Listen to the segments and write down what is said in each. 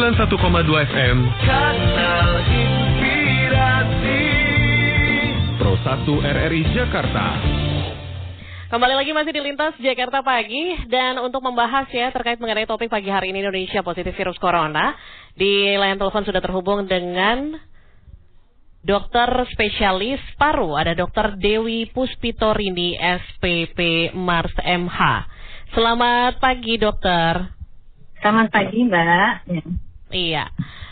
91,2 FM Inspirasi Pro 1 RRI Jakarta. Kembali lagi masih di Lintas Jakarta Pagi dan untuk membahas ya terkait mengenai topik pagi hari ini Indonesia positif virus corona di layar telepon sudah terhubung dengan dokter spesialis paru ada dokter Dewi Puspitorini SPP Mars MH. Selamat pagi dokter. Selamat pagi Mbak. Ya. Iya.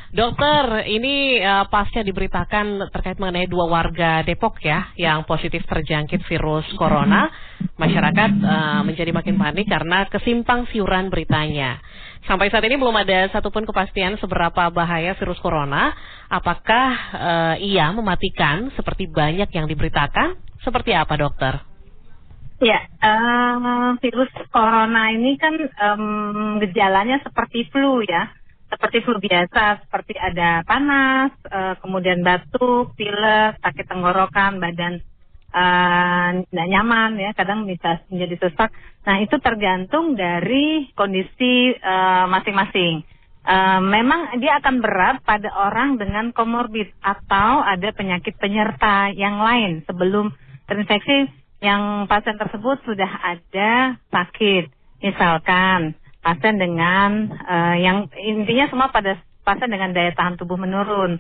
Dokter, ini uh, pasca diberitakan terkait mengenai dua warga Depok ya yang positif terjangkit virus corona, masyarakat uh, menjadi makin panik karena kesimpang siuran beritanya. Sampai saat ini belum ada satupun kepastian seberapa bahaya virus corona. Apakah uh, ia mematikan seperti banyak yang diberitakan? Seperti apa, dokter? Ya, uh, virus corona ini kan um, gejalanya seperti flu ya seperti flu biasa, seperti ada panas, uh, kemudian batuk, pilek, sakit tenggorokan, badan tidak uh, nyaman ya, kadang bisa menjadi sesak. Nah itu tergantung dari kondisi masing-masing. Uh, uh, memang dia akan berat pada orang dengan komorbid atau ada penyakit penyerta yang lain sebelum terinfeksi yang pasien tersebut sudah ada sakit, misalkan pasien dengan uh, yang intinya semua pada pasien dengan daya tahan tubuh menurun.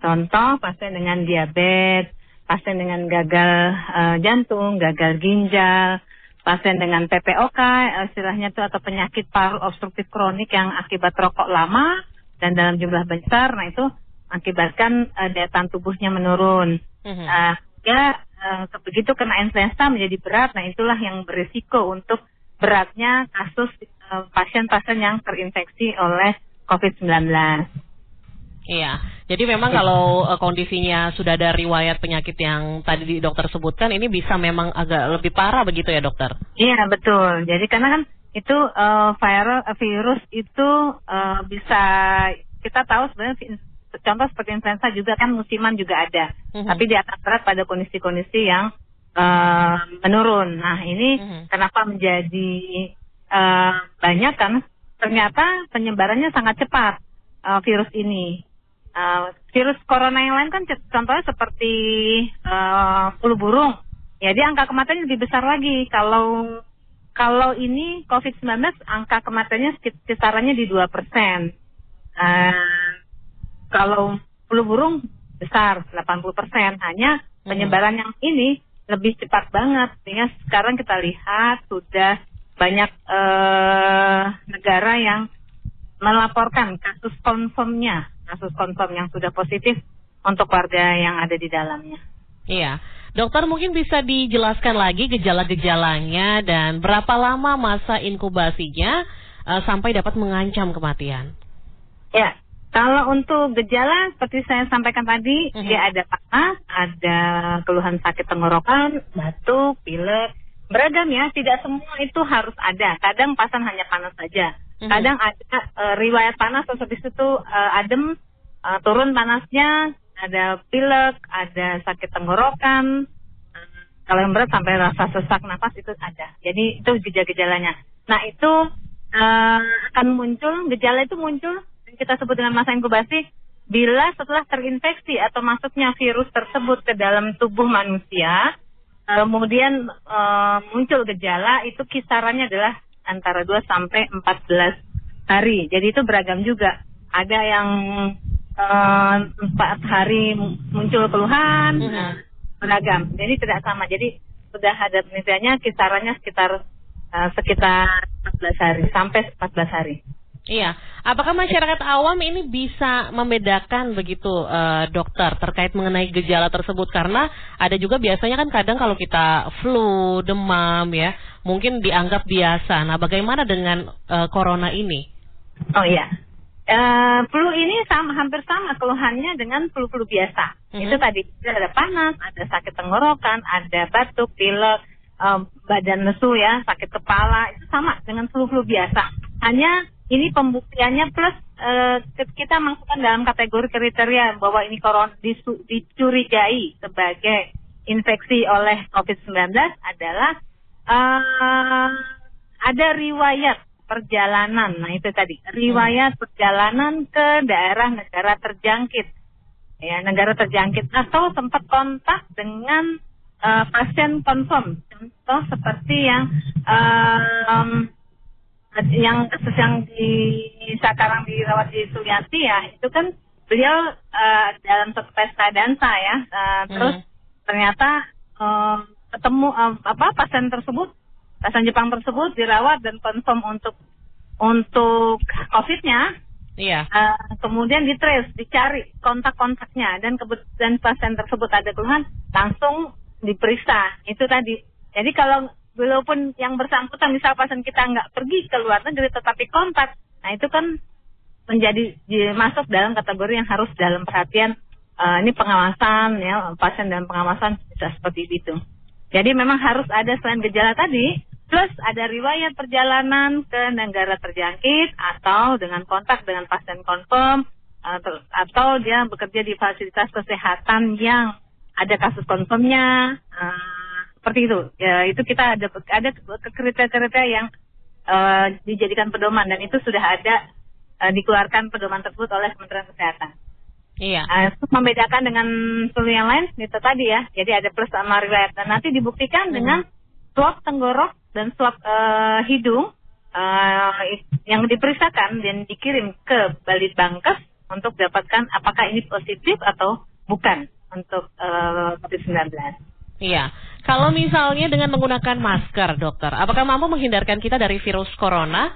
Contoh pasien dengan diabetes, pasien dengan gagal uh, jantung, gagal ginjal, pasien dengan PPOK, istilahnya itu atau penyakit paru obstruktif kronik yang akibat rokok lama dan dalam jumlah besar, nah itu akibatkan uh, daya tahan tubuhnya menurun. Mm-hmm. Uh, ya uh, begitu kena influenza menjadi berat, nah itulah yang berisiko untuk beratnya kasus Eh, pasien-pasien yang terinfeksi oleh COVID-19. Iya, jadi memang kalau uh, kondisinya sudah ada riwayat penyakit yang tadi dokter sebutkan, ini bisa memang agak lebih parah begitu ya dokter? Iya betul. Jadi karena kan itu uh, viral uh, virus itu uh, bisa kita tahu sebenarnya contoh seperti influenza juga kan musiman juga ada, mm -hmm. tapi di atas berat pada kondisi-kondisi yang uh, menurun. Nah ini mm -hmm. kenapa menjadi uh, banyak kan ternyata penyebarannya sangat cepat uh, virus ini. Uh, virus corona yang lain kan contohnya seperti uh, flu burung. Ya dia angka kematiannya lebih besar lagi. Kalau kalau ini COVID-19 angka kematiannya kisarannya di 2 persen. Uh, kalau flu burung besar 80 persen. Hanya hmm. penyebaran yang ini lebih cepat banget. Sehingga sekarang kita lihat sudah banyak uh, negara yang melaporkan kasus konfirmnya, kasus konfirm yang sudah positif untuk warga yang ada di dalamnya. Iya, dokter mungkin bisa dijelaskan lagi gejala-gejalanya dan berapa lama masa inkubasinya uh, sampai dapat mengancam kematian. Ya, untuk gejala seperti saya sampaikan tadi, mhm. -huh. dia ada panas, ada keluhan sakit tenggorokan, batuk, pilek, beragam ya, tidak semua itu harus ada. Kadang pasien hanya panas saja. Mhm. Kadang ada uh, riwayat panas terus habis itu uh, adem, uh, turun panasnya, ada pilek, ada sakit tenggorokan. Kalau yang berat sampai rasa sesak nafas itu ada. Jadi itu gejala-gejalanya. Nah itu uh, akan muncul, gejala itu muncul kita sebut dengan masa inkubasi bila setelah terinfeksi atau masuknya virus tersebut ke dalam tubuh manusia kemudian uh, muncul gejala itu kisarannya adalah antara 2 sampai 14 hari. Jadi itu beragam juga. Ada yang eh, empat uh, hari muncul keluhan, mm -hmm. beragam. Jadi tidak sama. Jadi sudah ada penelitiannya kisarannya sekitar uh, sekitar 14 hari sampai 14 hari. Iya, apakah masyarakat awam ini bisa membedakan begitu uh, dokter terkait mengenai gejala tersebut karena ada juga biasanya kan kadang kalau kita flu, demam ya, mungkin dianggap biasa. Nah, bagaimana dengan uh, corona ini? Oh iya. Uh, flu ini sama hampir sama keluhannya dengan flu-flu biasa. Mm -hmm. Itu tadi ada panas, ada sakit tenggorokan, ada batuk, pilek, um, badan lesu ya, sakit kepala, itu sama dengan flu-flu biasa. Hanya ini pembuktiannya plus uh, kita masukkan dalam kategori kriteria bahwa ini corona dicurigai sebagai infeksi oleh COVID-19 adalah uh, ada riwayat perjalanan. Nah itu tadi riwayat perjalanan ke daerah negara terjangkit, ya negara terjangkit atau sempat kontak dengan uh, pasien confirm. Contoh seperti yang um, yang kasus yang di sekarang dirawat di Suryati ya itu kan beliau uh, dalam satu pesta dansa ya, uh, terus hmm. ternyata uh, ketemu uh, apa pasien tersebut pasien Jepang tersebut dirawat dan confirm untuk untuk COVID-nya. Iya. Uh, kemudian ditrace, dicari kontak-kontaknya dan kebetulan pasien tersebut ada keluhan, langsung diperiksa. Itu tadi. Jadi kalau walaupun yang bersangkutan misal pasien kita nggak pergi ke luar negeri tetapi kontak, nah itu kan menjadi masuk dalam kategori yang harus dalam perhatian uh, ini pengawasan ya pasien dalam pengawasan bisa seperti itu. Jadi memang harus ada selain gejala tadi, plus ada riwayat perjalanan ke negara terjangkit atau dengan kontak dengan pasien confirm atau dia bekerja di fasilitas kesehatan yang ada kasus confirmnya uh, seperti itu. Ya, itu kita ada ada kriteria-kriteria yang uh, dijadikan pedoman dan itu sudah ada uh, dikeluarkan pedoman tersebut oleh Kementerian Kesehatan. Iya. Uh, membedakan dengan flu yang lain itu tadi ya. Jadi ada plus sama riwayat dan nanti dibuktikan hmm. dengan swab tenggorok dan swab uh, hidung uh, yang diperiksakan dan dikirim ke Balitbangkes untuk dapatkan apakah ini positif atau bukan untuk uh, COVID-19. Iya. Kalau misalnya dengan menggunakan masker, dokter, apakah mampu menghindarkan kita dari virus corona?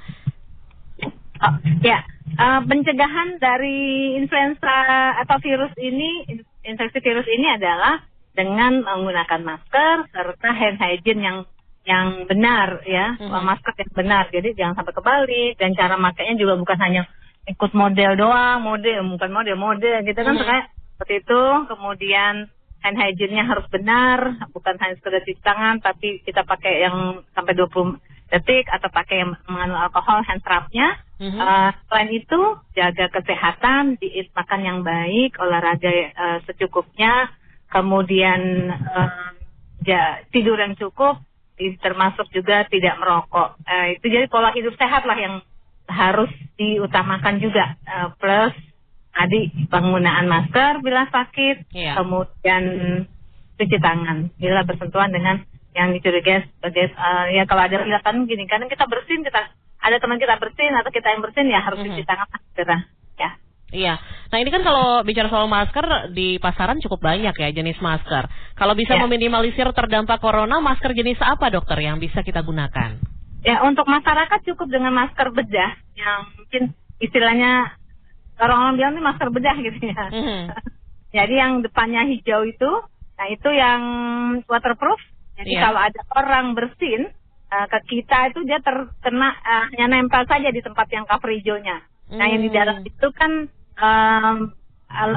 Oh, ya, uh, pencegahan dari influenza atau virus ini, infeksi virus ini adalah dengan menggunakan masker serta hand hygiene yang yang benar ya, hmm. masker yang benar. Jadi jangan sampai kebalik dan cara makainya juga bukan hanya ikut model doang, model bukan model model gitu kan hmm. seperti itu. Kemudian hand hygiene-nya harus benar, bukan hanya sekedar cuci tangan, tapi kita pakai yang sampai 20 detik atau pakai yang mengandung alkohol hand strapnya. Mm-hmm. Uh, selain itu jaga kesehatan, diet makan yang baik, olahraga uh, secukupnya, kemudian uh, ya, tidur yang cukup, termasuk juga tidak merokok. Uh, itu jadi pola hidup sehat lah yang harus diutamakan juga. Uh, plus tadi penggunaan masker bila sakit, yeah. kemudian cuci tangan bila bersentuhan dengan yang dicurigai sebagai uh, ya kalau ada kelihatan gini kadang kita bersin kita ada teman kita bersin atau kita yang bersin ya harus mm -hmm. cuci tangan segera ya Iya. Nah ini kan kalau bicara soal masker di pasaran cukup banyak ya jenis masker. Kalau bisa ya. meminimalisir terdampak corona, masker jenis apa dokter yang bisa kita gunakan? Ya untuk masyarakat cukup dengan masker bedah yang mungkin istilahnya orang-orang bilang ini masker bedah gitu ya. Mm -hmm. Jadi yang depannya hijau itu, nah itu yang waterproof jadi yeah. kalau ada orang bersin uh, ke kita itu dia terkena uh, hanya nempel saja di tempat yang cover hijaunya. Mm. Nah yang di dalam hmm. itu kan um,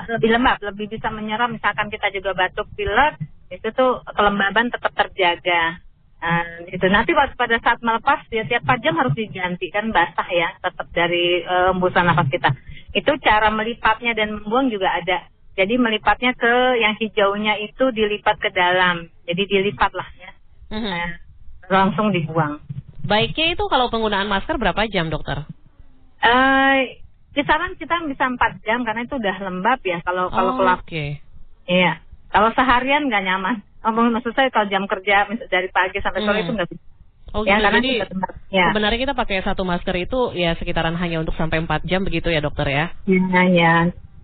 lebih lembab, lebih bisa menyerap. Misalkan kita juga batuk pilek, itu tuh kelembaban tetap terjaga. Uh, itu nanti pada saat melepas ya tiap 4 jam harus diganti kan basah ya tetap dari uh, embusan nafas kita. Itu cara melipatnya dan membuang juga ada. Jadi melipatnya ke yang hijaunya itu dilipat ke dalam jadi dilipat lah ya mm-hmm. nah, langsung dibuang baiknya itu kalau penggunaan masker berapa jam dokter uh, kisaran kita bisa empat jam karena itu udah lembab ya kalau kalau oh, kelap okay. iya kalau seharian nggak nyaman oh, maksud saya kalau jam kerja dari pagi sampai sore mm. itu nggak bisa Oh ya, gitu, jadi ya. sebenarnya kita pakai satu masker itu ya sekitaran hanya untuk sampai 4 jam begitu ya dokter ya? Iya, ya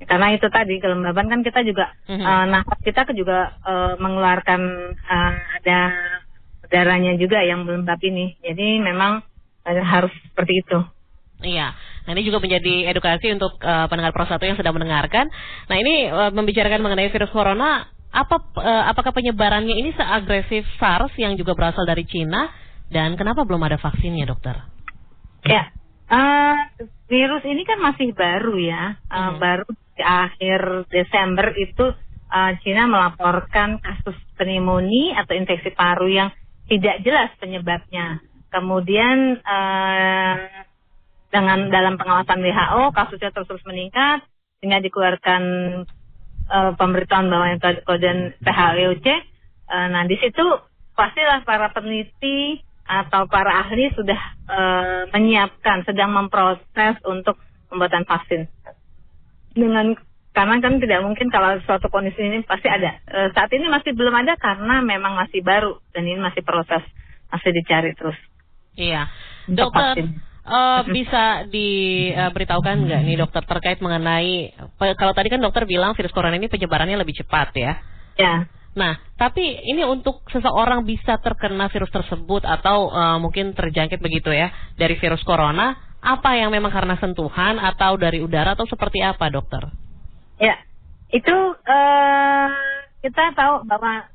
karena itu tadi kelembaban kan kita juga mm-hmm. uh, nafas kita juga uh, mengeluarkan uh, ada darahnya juga yang lembab ini jadi memang uh, harus seperti itu Iya, nah ini juga menjadi edukasi untuk uh, pendengar Pro 1 yang sedang mendengarkan. Nah ini uh, membicarakan mengenai virus corona, apa uh, apakah penyebarannya ini seagresif SARS yang juga berasal dari Cina dan kenapa belum ada vaksinnya, dokter? Ya, uh, virus ini kan masih baru ya, uh, hmm. baru di akhir Desember itu uh, Cina melaporkan kasus pneumonia atau infeksi paru yang tidak jelas penyebabnya. Kemudian uh, dengan dalam pengawasan WHO kasusnya terus meningkat sehingga dikeluarkan uh, pemberitahuan bahwa yang kode PHWOC. Uh, nah di situ pastilah para peneliti atau para ahli sudah uh, menyiapkan, sedang memproses untuk pembuatan vaksin. Dengan karena kan tidak mungkin kalau suatu kondisi ini pasti ada. Uh, saat ini masih belum ada karena memang masih baru dan ini masih proses, masih dicari terus. Iya, dokter. Uh, bisa diberitahukan nggak nih dokter terkait mengenai kalau tadi kan dokter bilang virus corona ini penyebarannya lebih cepat ya? Ya. Nah, tapi ini untuk seseorang bisa terkena virus tersebut atau uh, mungkin terjangkit begitu ya dari virus corona, apa yang memang karena sentuhan atau dari udara atau seperti apa dokter? Ya, itu uh, kita tahu bahwa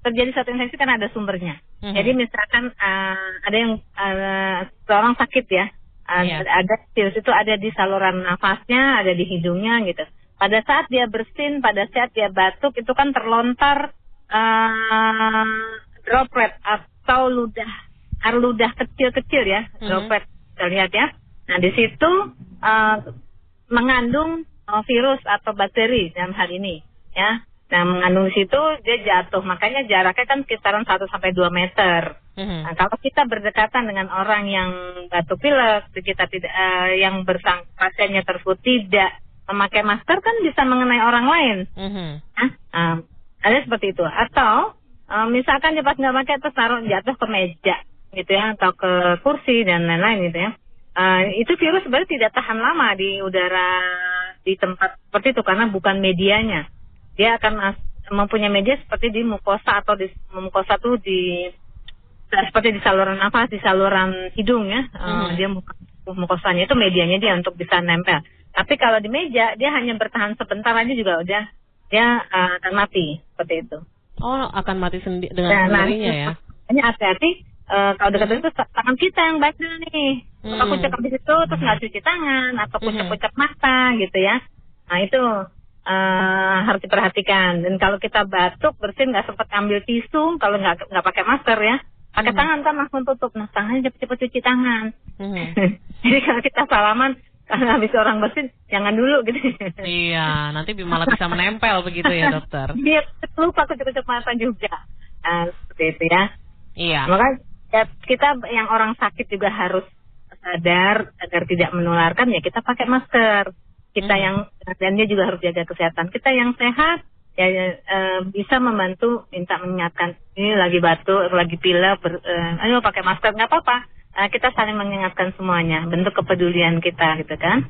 terjadi satu infeksi kan ada sumbernya. Mm-hmm. Jadi misalkan uh, ada yang uh, seorang sakit ya, uh, yeah. ada virus itu ada di saluran nafasnya, ada di hidungnya gitu. Pada saat dia bersin, pada saat dia batuk itu kan terlontar uh, droplet atau ludah, air ludah kecil-kecil ya, mm-hmm. droplet kita lihat ya. Nah di situ uh, mengandung uh, virus atau bakteri dalam hal ini ya. Nah, mengandung situ dia jatuh, makanya jaraknya kan sekitaran 1 sampai 2 meter. Mm-hmm. Nah, kalau kita berdekatan dengan orang yang batuk pilek, kita tidak uh, yang bersang pasiennya tersebut tidak memakai masker kan bisa mengenai orang lain. Mm-hmm. Nah, uh, ada seperti itu. Atau uh, misalkan dia pas nggak pakai terus taruh jatuh ke meja gitu ya atau ke kursi dan lain-lain gitu ya. Uh, itu virus sebenarnya tidak tahan lama di udara di tempat seperti itu karena bukan medianya dia akan mempunyai media seperti di mukosa atau di mukosa tuh di seperti di saluran apa di saluran hidung ya uh, dia mukosanya itu medianya dia untuk bisa nempel. Tapi kalau di meja dia hanya bertahan sebentar aja juga udah dia uh, akan mati seperti itu. Oh akan mati sendi dengan nah, sendirinya ya? hanya hati-hati uh, kalau dekat itu tangan kita yang baik dulu nih. Mm-hmm. kalau kucek habis itu terus nggak cuci tangan atau kucek-kucek mata gitu ya. Nah itu uh, harus diperhatikan. Dan kalau kita batuk bersin nggak sempat ambil tisu, kalau nggak nggak pakai masker ya, pakai hmm. tangan kan langsung tutup. Nah tangannya cepet-cepet cuci tangan. Hmm. Jadi kalau kita salaman karena habis orang bersin jangan dulu gitu. Iya, nanti malah bisa menempel begitu ya dokter. Iya, lupa mata juga. Nah, seperti itu ya. Iya. Maka ya, kita yang orang sakit juga harus sadar agar tidak menularkan ya kita pakai masker kita hmm. yang dan dia juga harus jaga kesehatan kita yang sehat ya e, bisa membantu minta mengingatkan ini lagi batuk lagi pilek ber, e, ayo pakai masker nggak apa-apa e, kita saling mengingatkan semuanya bentuk kepedulian kita gitu kan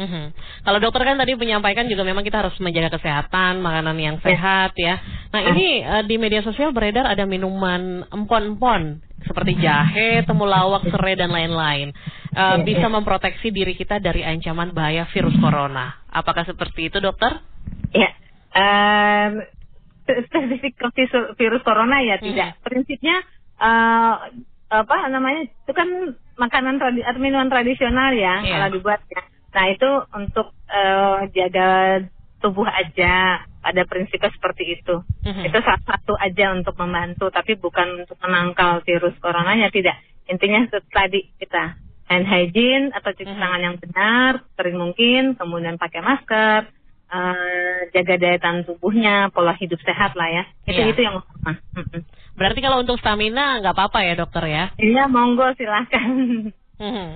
Mm-hmm. Kalau dokter kan tadi menyampaikan juga memang kita harus menjaga kesehatan, makanan yang ya. sehat ya. Nah ini uh, di media sosial beredar ada minuman empon-empon seperti jahe, temulawak, serai dan lain-lain. Uh, bisa memproteksi diri kita dari ancaman bahaya virus corona. Apakah seperti itu dokter? Ya, um, spesifik virus corona ya tidak. Hmm. Prinsipnya uh, apa namanya itu kan makanan tradi atau minuman tradisional ya yeah. kalau dibuat ya Nah itu untuk uh, jaga tubuh aja pada prinsipnya seperti itu. Mm-hmm. Itu salah satu aja untuk membantu, tapi bukan untuk menangkal virus coronanya tidak. Intinya tadi kita hand hygiene atau cuci mm-hmm. tangan yang benar, sering mungkin, kemudian pakai masker, uh, jaga daya tahan tubuhnya, pola hidup sehat lah ya. Itu yeah. itu yang utama. Berarti kalau untuk stamina nggak apa-apa ya dokter ya? Iya monggo silahkan. Mm-hmm.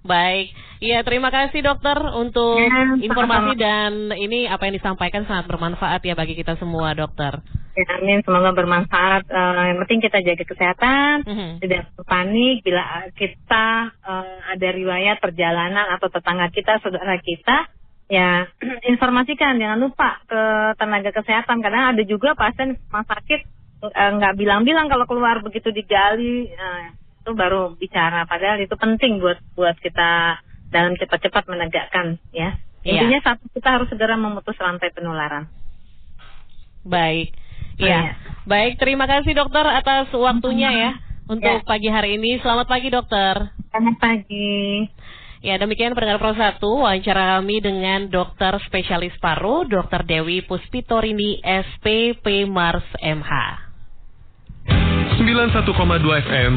Baik, iya terima kasih dokter untuk ya, informasi dan ini apa yang disampaikan sangat bermanfaat ya bagi kita semua dokter. Ya, amin, semoga bermanfaat. Uh, yang penting kita jaga kesehatan, uh mm-hmm. -huh. tidak panik bila kita uh, ada riwayat perjalanan atau tetangga kita, saudara kita, ya informasikan jangan lupa ke tenaga kesehatan. Karena ada juga pasien rumah sakit eh, nggak bilang-bilang kalau keluar begitu digali. Uh, itu baru bicara. Padahal itu penting buat buat kita dalam cepat-cepat menegakkan ya. Iya. intinya ya. satu kita harus segera memutus rantai penularan. Baik. Ya baik terima kasih dokter atas waktunya ya untuk ya. pagi hari ini. Selamat pagi dokter. Selamat pagi Ya demikian pendengar Pro 1 wawancara kami dengan dokter spesialis paru Dr. Dewi Puspitorini SPP Mars MH. 91,2 FM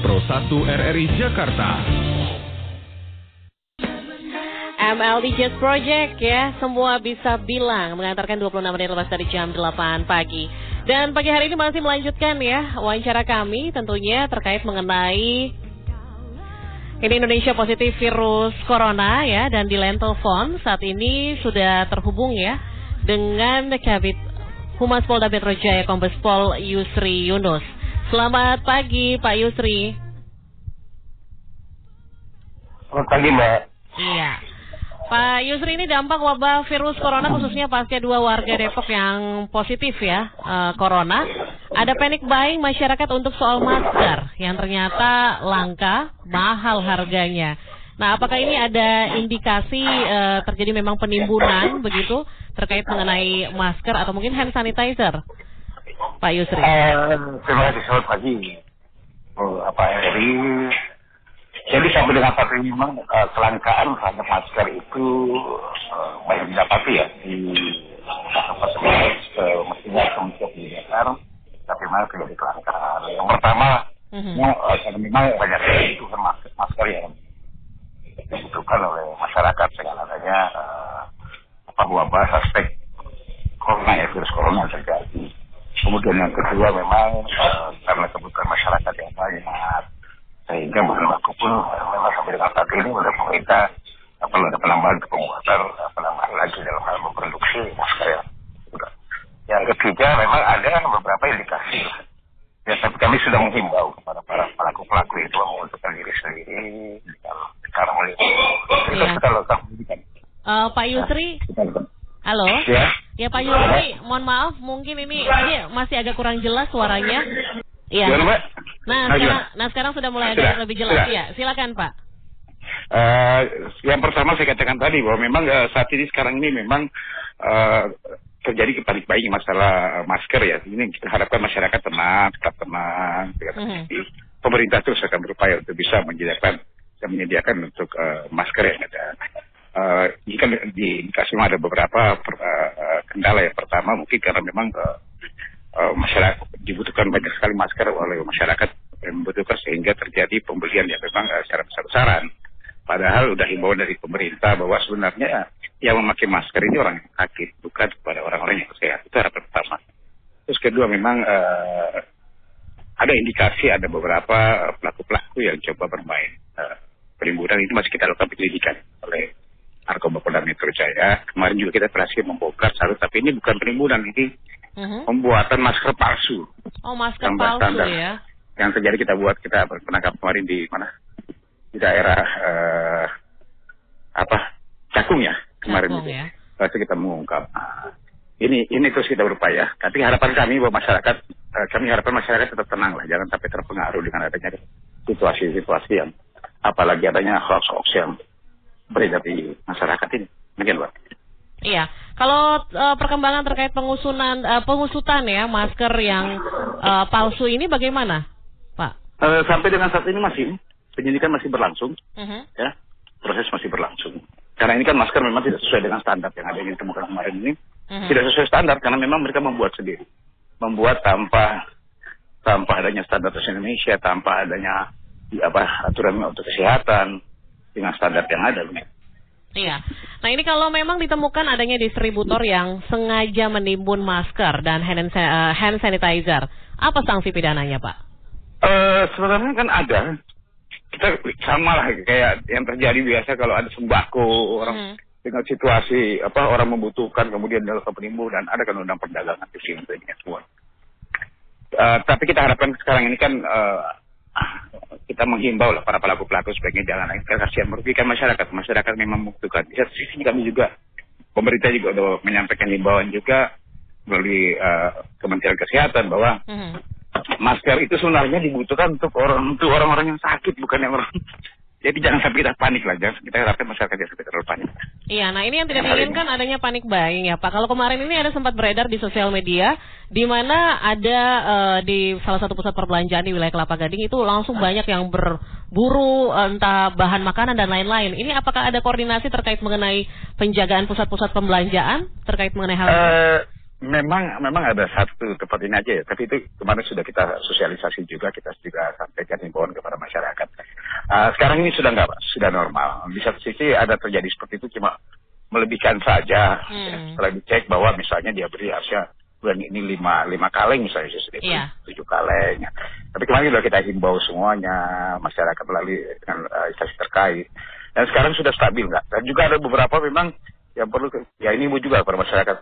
Pro 1 RRI Jakarta MLD Jazz Project ya Semua bisa bilang Mengantarkan 26 menit lepas dari jam 8 pagi Dan pagi hari ini masih melanjutkan ya wawancara kami tentunya terkait mengenai ini Indonesia positif virus corona ya dan di line telepon saat ini sudah terhubung ya dengan Kabit Humas Polda Metro Jaya Kombes Pol Yusri Yunus. Selamat pagi Pak Yusri. Selamat pagi Mbak. Iya. Pak Yusri ini dampak wabah virus corona khususnya pasca dua warga Depok yang positif ya uh, corona. Ada panic buying masyarakat untuk soal masker yang ternyata langka, mahal harganya. Nah, apakah ini ada indikasi uh, terjadi memang penimbunan begitu terkait mengenai masker atau mungkin hand sanitizer, Pak Yusri? Uh, terima kasih selamat pagi. Oh, apa RI jadi sampai dengan saat ini memang uh, kelangkaan terhadap masker itu uh, banyak didapati ya di tempat uh, mestinya kementerian pendidikan tapi memang terjadi kelangkaan. Yang pertama, mm-hmm. uh, karena memang banyak kebutuhan masker, masker yang dibutuhkan oleh masyarakat segala adanya uh, apa wabah suspek corona ya virus corona terjadi. Kemudian yang kedua memang uh, karena kebutuhan masyarakat yang banyak sehingga baku pun memang sampai dengan saat ini oleh pemerintah perlu ada penambahan pembuatan penambahan lagi dalam hal memproduksi masker ya. Yang ketiga memang ada beberapa indikasi Ya, tapi kami sudah menghimbau kepada para pelaku-pelaku itu menguntungkan diri sendiri sekarang mulai itu kita lakukan. Uh, Pak Yusri, halo. Ya. Ya Pak Yusri, mohon maaf mungkin ini ini masih agak kurang jelas suaranya. Iya. Nah, nah, sekarang, nah sekarang sudah mulai sudah, ada lebih jelas ya. Silakan Pak. Uh, yang pertama saya katakan tadi bahwa memang uh, saat ini sekarang ini memang uh, terjadi kepanik baik masalah masker ya. Ini kita harapkan masyarakat tenang, tetap tenang. Mm -hmm. Pemerintah terus akan berupaya untuk bisa menyediakan dan menyediakan untuk uh, masker yang ada. Uh, ini kan di indikasi ada beberapa per, uh, kendala. Yang pertama mungkin karena memang uh, uh, masyarakat dibutuhkan banyak sekali masker oleh masyarakat membutuhkan sehingga terjadi pembelian yang memang uh, secara besar-besaran. Padahal sudah himbauan dari pemerintah bahwa sebenarnya yang memakai masker ini orang yang sakit, bukan kepada orang-orang yang sehat. Itu harapan pertama. Terus kedua memang uh, ada indikasi ada beberapa pelaku-pelaku yang coba bermain uh, penimbunan itu masih kita lakukan penyelidikan oleh Narkoba Polda Metro Jaya. Kemarin juga kita berhasil membongkar satu, tapi ini bukan penimbunan, ini uh-huh. pembuatan masker palsu. Oh, masker palsu standar. ya. Yang terjadi kita buat kita penangkap kemarin di mana? Di daerah uh, apa? Cakung ya kemarin Cakung, itu. Ya. Itu kita mengungkap. Ini ini terus kita berupaya. Tapi harapan kami bahwa masyarakat uh, kami harapan masyarakat tetap tenang lah, jangan sampai terpengaruh dengan adanya situasi-situasi yang apalagi adanya hoax-hoax yang beredar di masyarakat ini. Mungkin, Pak. Iya, kalau uh, perkembangan terkait pengusunan uh, pengusutan ya masker yang uh, palsu ini bagaimana, Pak? Uh, sampai dengan saat ini masih penyidikan masih berlangsung, uh -huh. ya proses masih berlangsung. Karena ini kan masker memang tidak sesuai dengan standar yang ada yang ditemukan kemarin ini, uh -huh. tidak sesuai standar karena memang mereka membuat sendiri, membuat tanpa tanpa adanya standar Indonesia, tanpa adanya apa aturan untuk kesehatan dengan standar yang ada. Begitu. Iya. Nah ini kalau memang ditemukan adanya distributor yang sengaja menimbun masker dan hand, hand sanitizer, apa sanksi pidananya Pak? Uh, sebenarnya kan ada. Kita sama lah kayak yang terjadi biasa kalau ada sembako orang hmm. dengan situasi apa orang membutuhkan kemudian dilakukan penimbunan ada kan undang perdagangan di sini semua. Uh, tapi kita harapkan sekarang ini kan uh, kita menghimbau lah para pelaku pelaku sebaiknya jangan kasihan merugikan masyarakat. Masyarakat memang membutuhkan. Di satu sisi kami juga pemerintah juga sudah menyampaikan himbauan juga melalui uh, Kementerian Kesehatan bahwa mm-hmm. Masker itu sebenarnya dibutuhkan untuk orang untuk orang-orang yang sakit bukan yang orang jadi jangan sampai kita panik lah, jangan kita harapkan masyarakat jangan sampai terlalu panik. Iya, nah ini yang tidak diinginkan adanya panik buying ya Pak. Kalau kemarin ini ada sempat beredar di sosial media, di mana ada uh, di salah satu pusat perbelanjaan di wilayah Kelapa Gading itu langsung banyak yang berburu entah bahan makanan dan lain-lain. Ini apakah ada koordinasi terkait mengenai penjagaan pusat-pusat pembelanjaan terkait mengenai hal itu? Uh, memang memang ada satu tempat ini aja ya, tapi itu kemarin sudah kita sosialisasi juga, kita juga sampaikan himbauan kepada masyarakat. Uh, sekarang ini sudah nggak, sudah normal. Di satu sisi ada terjadi seperti itu cuma melebihkan saja, hmm. ya, setelah dicek bahwa misalnya dia beri harusnya bulan ini lima lima kaleng misalnya sudah Iya. tujuh kaleng. Tapi kemarin sudah kita himbau semuanya masyarakat melalui dengan uh, instansi terkait. Dan sekarang sudah stabil nggak? Dan juga ada beberapa memang yang perlu ya ini ibu juga kepada masyarakat.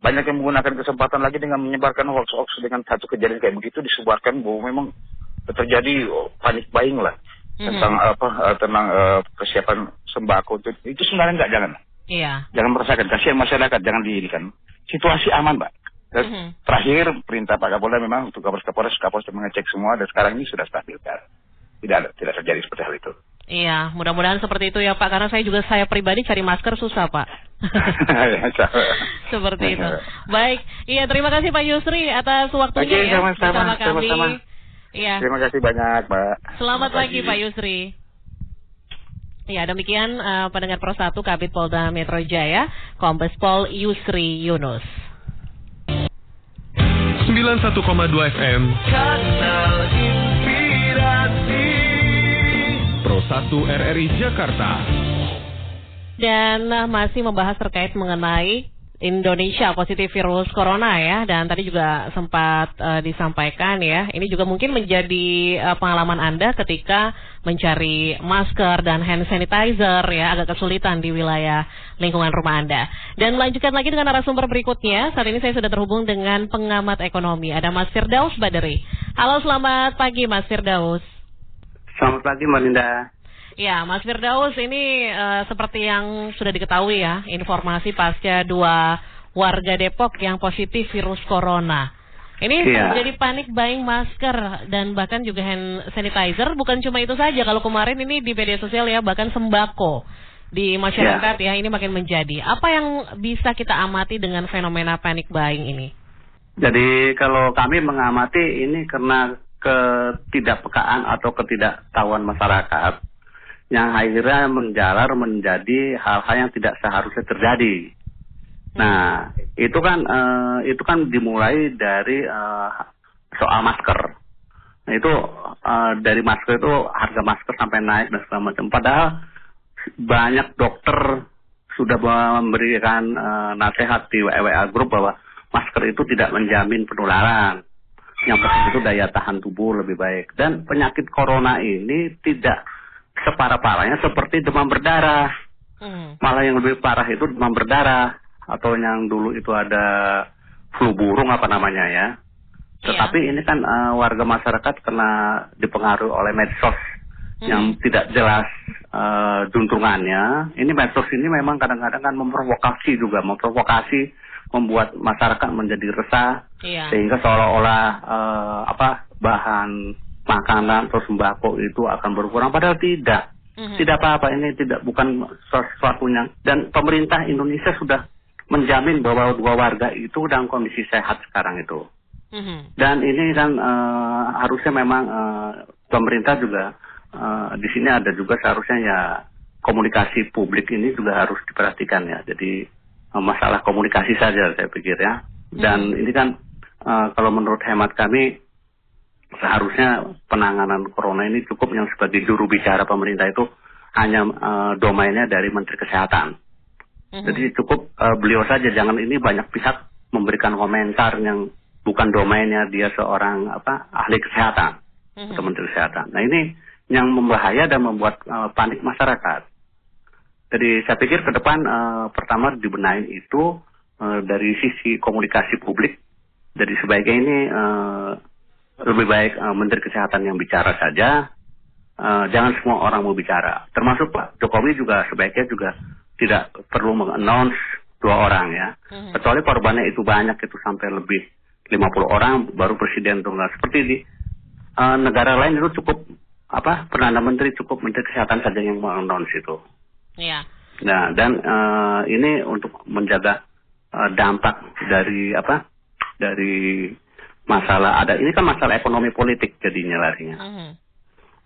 Banyak yang menggunakan kesempatan lagi dengan menyebarkan hoax-hoax dengan satu kejadian kayak begitu disebarkan bahwa memang terjadi oh, panik buying lah Mhm. tentang apa eh, tentang eh, persiapan sembako itu itu sebenarnya nggak jangan Iya. jangan merasakan kasihan masyarakat jangan diirikan situasi aman mbak dan Mhm. terakhir perintah Pak Kapolda memang untuk Kapolres Kapolres Kapolres mengecek semua dan sekarang ini sudah stabil kan tidak ada tidak terjadi seperti hal itu Iya, mudah-mudahan seperti itu ya Pak, karena saya juga saya pribadi cari masker susah Pak. seperti itu. Baik, iya terima kasih Pak Yusri atas waktunya Oke, ya sama-sama, bersama kami. sama-sama. Iya, terima kasih banyak mbak selamat pagi Pak Yusri. Ya, demikian eh, pendengar Pro 1 Kabit Polda Metro Jaya, Kombes Pol Yusri Yunus. 91,2 FM Pro 1 RRI Jakarta. Dan eh, masih membahas terkait mengenai Indonesia positif virus corona ya dan tadi juga sempat eh, disampaikan ya ini juga mungkin menjadi eh, pengalaman Anda ketika mencari masker dan hand sanitizer ya agak kesulitan di wilayah lingkungan rumah Anda. Dan melanjutkan lagi dengan narasumber berikutnya. Saat ini saya sudah terhubung dengan pengamat ekonomi ada Mas Firdaus Baderi. Halo selamat pagi Mas Firdaus. Selamat pagi Mbak Linda. Ya, Mas Firdaus, ini eh, seperti yang sudah diketahui ya, informasi pasca dua warga Depok yang positif virus corona. Ini Iya. terjadi panik buying masker dan bahkan juga hand sanitizer. Bukan cuma itu saja, kalau kemarin ini di media sosial ya, bahkan sembako di masyarakat ya, ini makin menjadi. Apa yang bisa kita amati dengan fenomena panic buying ini? Jadi kalau kami mengamati ini karena ketidakpekaan atau ketidaktahuan masyarakat yang akhirnya menjalar menjadi hal-hal yang tidak seharusnya terjadi. Nah, itu kan eh, itu kan dimulai dari eh, soal masker. Nah, itu eh, dari masker itu harga masker sampai naik dan segala macam. Padahal banyak dokter sudah memberikan eh, nasihat di WA Group bahwa masker itu tidak menjamin penularan. Yang penting itu daya tahan tubuh lebih baik. Dan penyakit corona ini tidak separah-parahnya seperti demam berdarah. Hmm. Malah yang lebih parah itu demam berdarah atau yang dulu itu ada flu burung apa namanya ya. Tetapi ini kan eh, warga masyarakat kena dipengaruhi oleh medsos yang tidak jelas eh, juntrungannya. Ini medsos ini memang kadang-kadang kan memprovokasi juga, memprovokasi membuat masyarakat menjadi resah Iya. sehingga seolah-olah eh, apa bahan makanan atau sembako itu akan berkurang padahal tidak. Mhm. Tidak apa-apa ini tidak bukan sesuatu yang dan pemerintah Indonesia sudah menjamin bahwa dua warga itu dalam kondisi sehat sekarang itu. Mhm. Dan ini kan eh, harusnya memang eh, pemerintah juga eh, di sini ada juga seharusnya ya komunikasi publik ini juga harus diperhatikan ya. Jadi masalah komunikasi saja saya pikir ya. Dan ini kan eh, kalau menurut hemat kami seharusnya penanganan corona ini cukup yang sebagai juru bicara pemerintah itu hanya eh, domainnya dari Menteri Kesehatan. Mhm. Jadi cukup eh, beliau saja jangan ini banyak pihak memberikan komentar yang bukan domainnya dia seorang apa ahli kesehatan Mhm. atau menteri kesehatan. Nah ini yang membahaya dan membuat eh, panik masyarakat. Jadi saya pikir ke depan eh, pertama dibenahin itu eh, dari sisi komunikasi publik. Jadi sebaiknya ini eh, lebih baik eh, menteri kesehatan yang bicara saja. Eh, jangan semua orang mau bicara. Termasuk Pak Jokowi juga sebaiknya juga tidak perlu mengannounce dua orang ya. Mhm. Kecuali korbannya itu banyak itu sampai lebih 50 orang baru presiden tunggal. Seperti di eh, negara lain itu cukup apa perdana menteri cukup menteri kesehatan saja yang mengannounce itu. Iya. Nah dan eh, ini untuk menjaga eh, dampak dari apa dari masalah ada ini kan masalah ekonomi politik jadinya larinya. Mhm.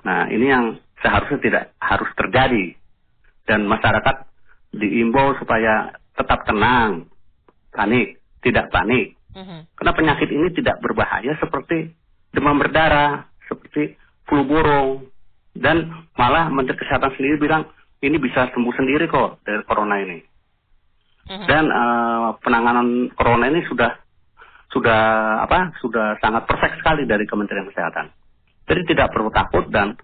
Nah, ini yang seharusnya tidak harus terjadi. Dan masyarakat diimbau supaya tetap tenang, panik, tidak panik. Mhm. Karena penyakit ini tidak berbahaya seperti demam berdarah, seperti flu burung. Dan malah Menteri Kesehatan sendiri bilang, ini bisa sembuh sendiri kok dari corona ini. Mhm. Dan eh, penanganan corona ini sudah sudah apa sudah sangat perfect sekali dari Kementerian Kesehatan. Jadi tidak perlu takut dan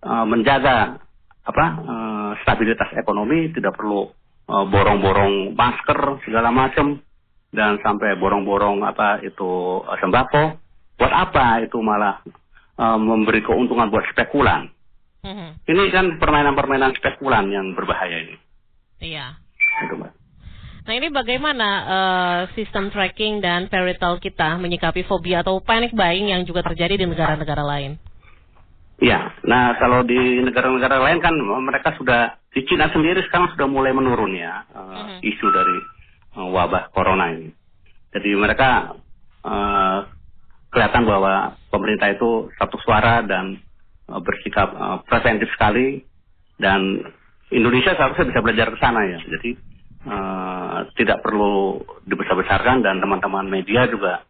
uh, menjaga apa uh, stabilitas ekonomi, tidak perlu uh, borong-borong masker segala macam dan sampai borong-borong apa itu uh, sembako. Buat apa itu malah uh, memberi keuntungan buat spekulan? Mhm. Ini kan permainan-permainan spekulan yang berbahaya ini. Iya. Itu, Mbak. Nah ini bagaimana eh, sistem tracking dan peritel kita menyikapi fobia atau panic buying yang juga terjadi di negara-negara lain? Iya, nah kalau di negara-negara lain kan mereka sudah di Cina sendiri sekarang sudah mulai menurun ya eh, Mhm. isu dari eh, wabah corona ini. Jadi mereka eh, kelihatan bahwa pemerintah itu satu suara dan eh, bersikap eh, preventif sekali dan Indonesia seharusnya bisa belajar ke sana ya. Jadi eh, tidak perlu dibesar-besarkan dan teman-teman media juga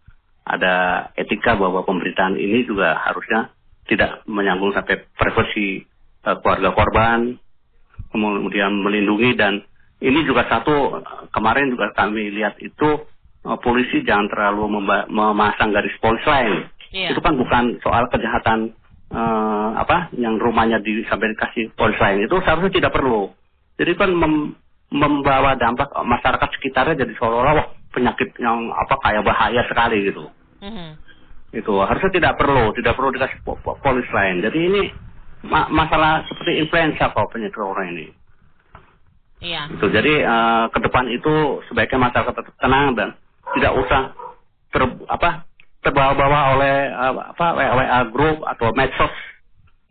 ada etika bahwa pemberitaan ini juga harusnya tidak menyanggung sampai privasi eh, keluarga korban, kemudian melindungi dan ini juga satu kemarin juga kami lihat itu eh, polisi jangan terlalu memasang garis polis lain. Iya. Itu kan bukan soal kejahatan eh, apa yang rumahnya di sampai dikasih polis lain itu seharusnya tidak perlu. Jadi kan mem- membawa dampak masyarakat sekitarnya jadi seolah-olah wah, penyakit yang apa kayak bahaya sekali gitu Mhm. itu harusnya tidak perlu tidak perlu dikasih po- po- polis lain jadi ini ma- masalah seperti influenza kok penyakit corona ini Iya. itu jadi eh, ke depan itu sebaiknya masyarakat tetap tenang dan tidak usah ter apa terbawa-bawa oleh eh, apa WA group atau medsos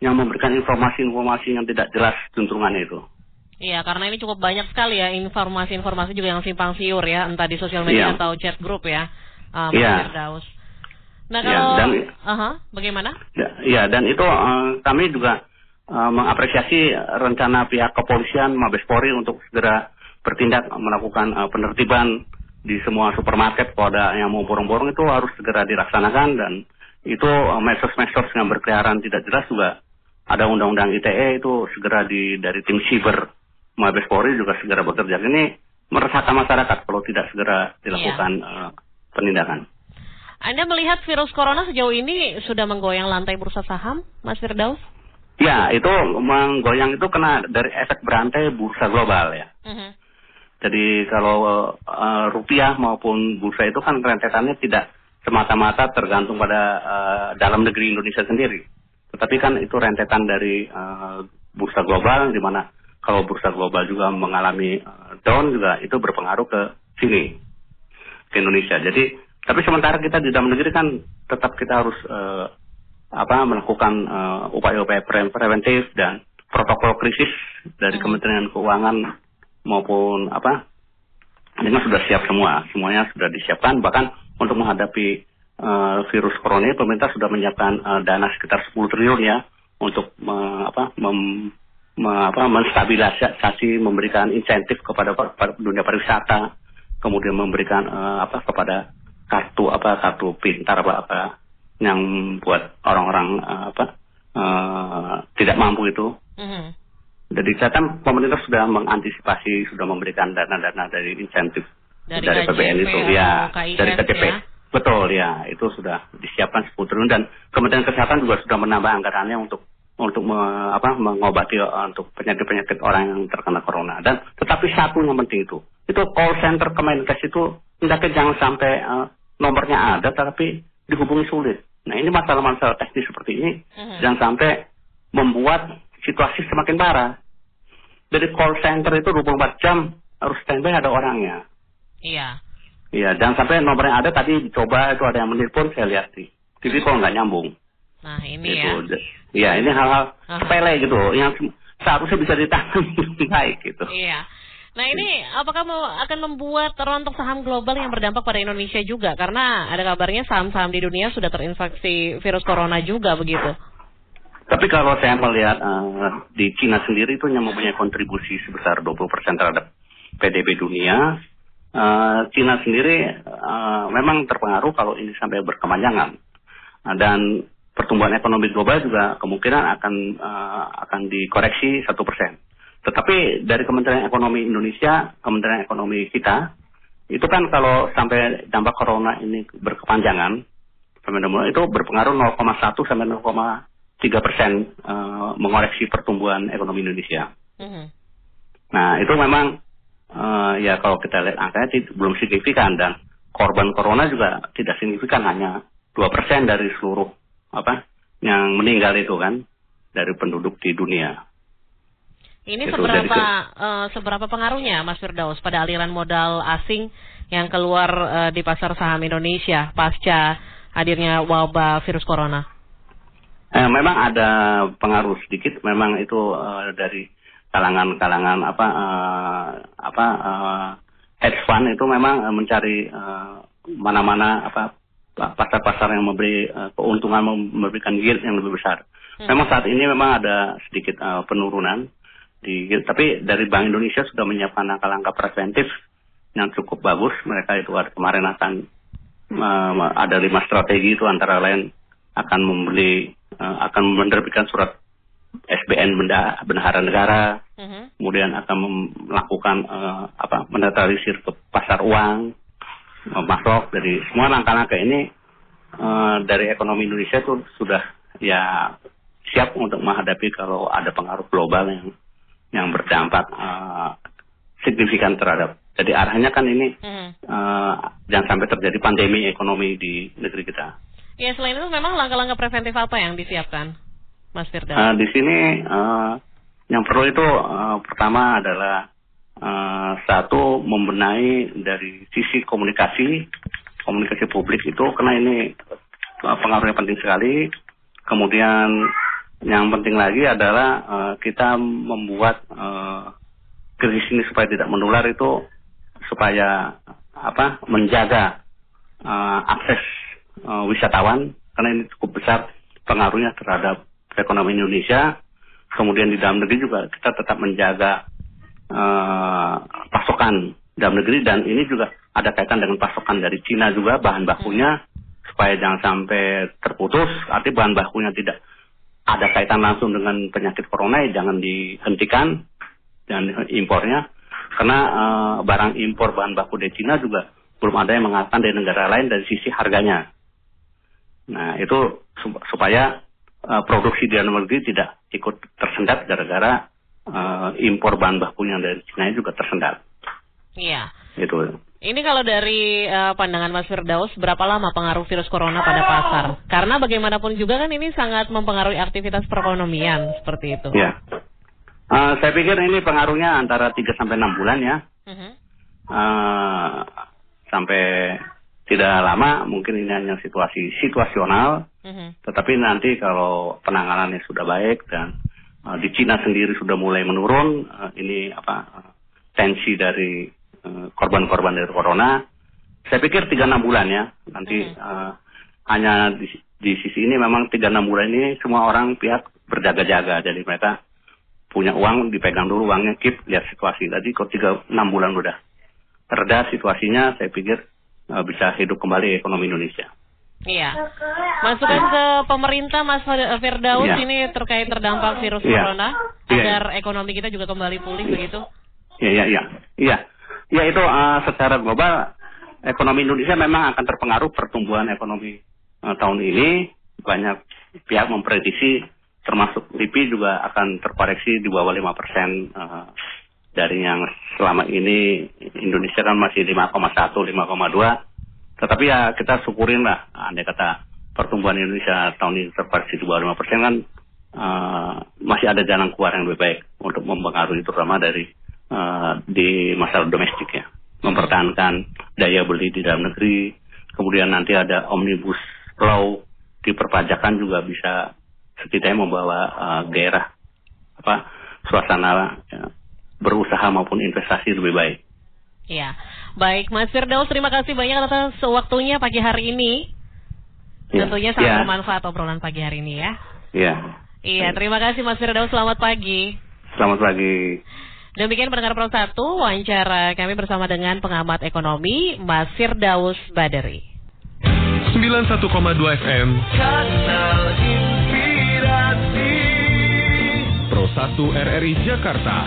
yang memberikan informasi-informasi yang tidak jelas juntrungannya itu Iya, karena ini cukup banyak sekali ya informasi-informasi juga yang simpang siur ya, entah di sosial media Iya. atau chat grup ya, uh, Iya. Firdaus. Nah Iya, kalau, dan- Aha, bagaimana? Ya, ya, dan itu eh, kami juga eh, mengapresiasi rencana pihak kepolisian Mabes Polri untuk segera bertindak melakukan eh, penertiban di semua supermarket kalau ada yang mau borong-borong itu harus segera dilaksanakan dan itu eh, medsos-medsos yang berkeliaran tidak jelas juga ada undang-undang ITE itu segera di dari tim siber Mabes Polri juga segera bekerja. Ini meresahkan masyarakat kalau tidak segera dilakukan eh, penindakan. Anda melihat virus corona sejauh ini sudah menggoyang lantai bursa saham, Mas Firdaus? Ya, itu menggoyang itu kena dari efek berantai bursa global ya. Mhm. Jadi kalau eh, rupiah maupun bursa itu kan rentetannya tidak semata-mata tergantung pada eh, dalam negeri Indonesia sendiri. Tetapi kan itu rentetan dari eh, bursa global di mana kalau bursa global juga mengalami eh, down juga itu berpengaruh ke sini ke Indonesia. Jadi tapi sementara kita di dalam negeri kan tetap kita harus eh, apa melakukan eh, upaya-upaya pre- preventif dan protokol krisis dari Hmm. Kementerian Keuangan maupun apa ini sudah siap semua, semuanya sudah disiapkan. Bahkan untuk menghadapi eh, virus corona pemerintah sudah menyiapkan eh, dana sekitar 10 triliun ya untuk me- apa mem, me- apa menstabilisasi memberikan insentif kepada, kepada dunia pariwisata. Kemudian memberikan eh, apa kepada kartu apa kartu pintar apa apa yang buat orang-orang eh, apa eh, tidak mampu itu. Mhm. Jadi catatan pemerintah sudah mengantisipasi, sudah memberikan dana-dana dari insentif Dari dari, KJP PBN itu, atau ya, KIS dari KTP. ya? Betul ya, itu sudah disiapkan 10 triliun dan Kementerian Kesehatan juga sudah menambah anggarannya untuk untuk me- apa, mengobati uh, untuk penyakit-penyakit orang yang terkena corona. Dan tetapi satu yang penting itu, itu call center Kemenkes itu hendaknya jangan sampai uh, nomornya ada, tapi dihubungi sulit. Nah ini masalah-masalah teknis seperti ini Mhm. jangan sampai membuat situasi semakin parah. Jadi call center itu 24 jam harus standby ada orangnya. Iya. Iya, jangan sampai nomornya ada tadi dicoba itu ada yang menelpon saya lihat di TV kok nggak nyambung. Nah ini gitu. ya. Iya, ini hal-hal Aha. sepele gitu yang se- seharusnya bisa ditangani baik gitu. Iya. Nah ini apakah mau akan membuat rontok saham global yang berdampak pada Indonesia juga? Karena ada kabarnya saham-saham di dunia sudah terinfeksi virus corona juga begitu. Tapi kalau saya melihat eh, di Cina sendiri itu yang mempunyai kontribusi sebesar 20% terhadap PDB dunia, eh, Cina sendiri eh, memang terpengaruh kalau ini sampai berkepanjangan. Nah, dan pertumbuhan ekonomi global juga kemungkinan akan eh, akan dikoreksi satu persen. Tetapi dari Kementerian Ekonomi Indonesia, Kementerian Ekonomi kita itu kan kalau sampai dampak corona ini berkepanjangan, itu berpengaruh 0,1 sampai 0,3 persen uh, mengoreksi pertumbuhan ekonomi Indonesia. Mm-hmm. Nah itu memang uh, ya kalau kita lihat angkanya belum signifikan dan korban corona juga tidak signifikan hanya dua persen dari seluruh apa yang meninggal itu kan dari penduduk di dunia. Ini itu seberapa uh, seberapa pengaruhnya Mas Firdaus pada aliran modal asing yang keluar uh, di pasar saham Indonesia pasca hadirnya wabah virus corona? Eh, memang ada pengaruh sedikit. Memang itu uh, dari kalangan-kalangan apa uh, apa uh, hedge fund itu memang uh, mencari mana-mana uh, apa pasar-pasar yang memberi uh, keuntungan memberikan yield yang lebih besar. Hmm. Memang saat ini memang ada sedikit uh, penurunan di tapi dari Bank Indonesia sudah menyiapkan langkah-langkah preventif yang cukup bagus. Mereka itu kemarin akan uh, ada lima strategi itu antara lain akan membeli akan menerbitkan surat SBN benda bendahara negara, uh-huh. kemudian akan melakukan uh, apa menetralisir ke pasar uang, uh, masuk dari semua langkah-langkah ini uh, dari ekonomi Indonesia itu sudah ya siap untuk menghadapi kalau ada pengaruh global yang yang berdampak uh, signifikan terhadap. Jadi arahnya kan ini hmm. uh, jangan sampai terjadi pandemi ekonomi di negeri kita. Ya selain itu memang langkah-langkah preventif apa yang disiapkan, Mas Firda? Uh, di sini uh, yang perlu itu uh, pertama adalah uh, satu membenahi dari sisi komunikasi komunikasi publik itu karena ini uh, pengaruhnya penting sekali. Kemudian yang penting lagi adalah uh, kita membuat uh, krisis ini supaya tidak menular itu supaya apa menjaga uh, akses uh, wisatawan karena ini cukup besar pengaruhnya terhadap ekonomi Indonesia. Kemudian di dalam negeri juga kita tetap menjaga uh, pasokan dalam negeri dan ini juga ada kaitan dengan pasokan dari Cina juga bahan bakunya supaya jangan sampai terputus. Arti bahan bakunya tidak ada kaitan langsung dengan penyakit corona ya jangan dihentikan dan impornya karena uh, barang impor bahan baku dari Cina juga belum ada yang mengatakan dari negara lain dari sisi harganya. Nah itu supaya uh, produksi di dalam negeri tidak ikut tersendat gara-gara uh, impor bahan bakunya dari Cina juga tersendat. Iya. Itu. Ini kalau dari uh, pandangan Mas Firdaus, berapa lama pengaruh virus corona pada pasar? Karena bagaimanapun juga kan ini sangat mempengaruhi aktivitas perekonomian seperti itu. Ya. Uh, saya pikir ini pengaruhnya antara 3 sampai 6 bulan ya. Uh-huh. Uh, sampai tidak lama, mungkin ini hanya situasi situasional. Uh-huh. Tetapi nanti kalau penanganannya sudah baik dan uh, di Cina sendiri sudah mulai menurun, uh, ini apa uh, tensi dari Eh, korban-korban dari corona. Saya pikir tiga enam bulan ya nanti hmm. uh, hanya di, di sisi ini memang tiga enam bulan ini semua orang pihak berjaga-jaga jadi mereka punya uang dipegang dulu uangnya keep lihat situasi tadi kok tiga enam bulan udah reda situasinya saya pikir uh, bisa hidup kembali ekonomi Indonesia. Iya. Masukan ke pemerintah Mas Firdaus iya. ini terkait terdampak virus iya. corona iya. agar ekonomi kita juga kembali pulih begitu? Iya, iya, iya. Iya ya itu uh, secara global ekonomi Indonesia memang akan terpengaruh pertumbuhan ekonomi uh, tahun ini banyak pihak memprediksi termasuk LIPI juga akan terkoreksi di bawah 5 persen uh, dari yang selama ini Indonesia kan masih 5,1 5,2 tetapi ya kita syukurin lah andai kata pertumbuhan Indonesia tahun ini terkoreksi di bawah 5 persen kan uh, masih ada jalan keluar yang lebih baik untuk mempengaruhi terutama dari uh, di masalah domestik ya mempertahankan daya beli di dalam negeri kemudian nanti ada omnibus law di perpajakan juga bisa setidaknya membawa uh, daerah apa suasana ya, berusaha maupun investasi lebih baik. Ya, baik Mas Firdaus, terima kasih banyak atas waktunya pagi hari ini. Ya. Tentunya sangat ya. bermanfaat obrolan pagi hari ini ya. Iya. Iya, terima kasih Mas Firdaus, selamat pagi. Selamat pagi. Demikian pendengar Pro 1, wawancara kami bersama dengan pengamat ekonomi Mas Firdaus Baderi. 91,2 FM Kanal Inspirasi Pro 1 RRI Jakarta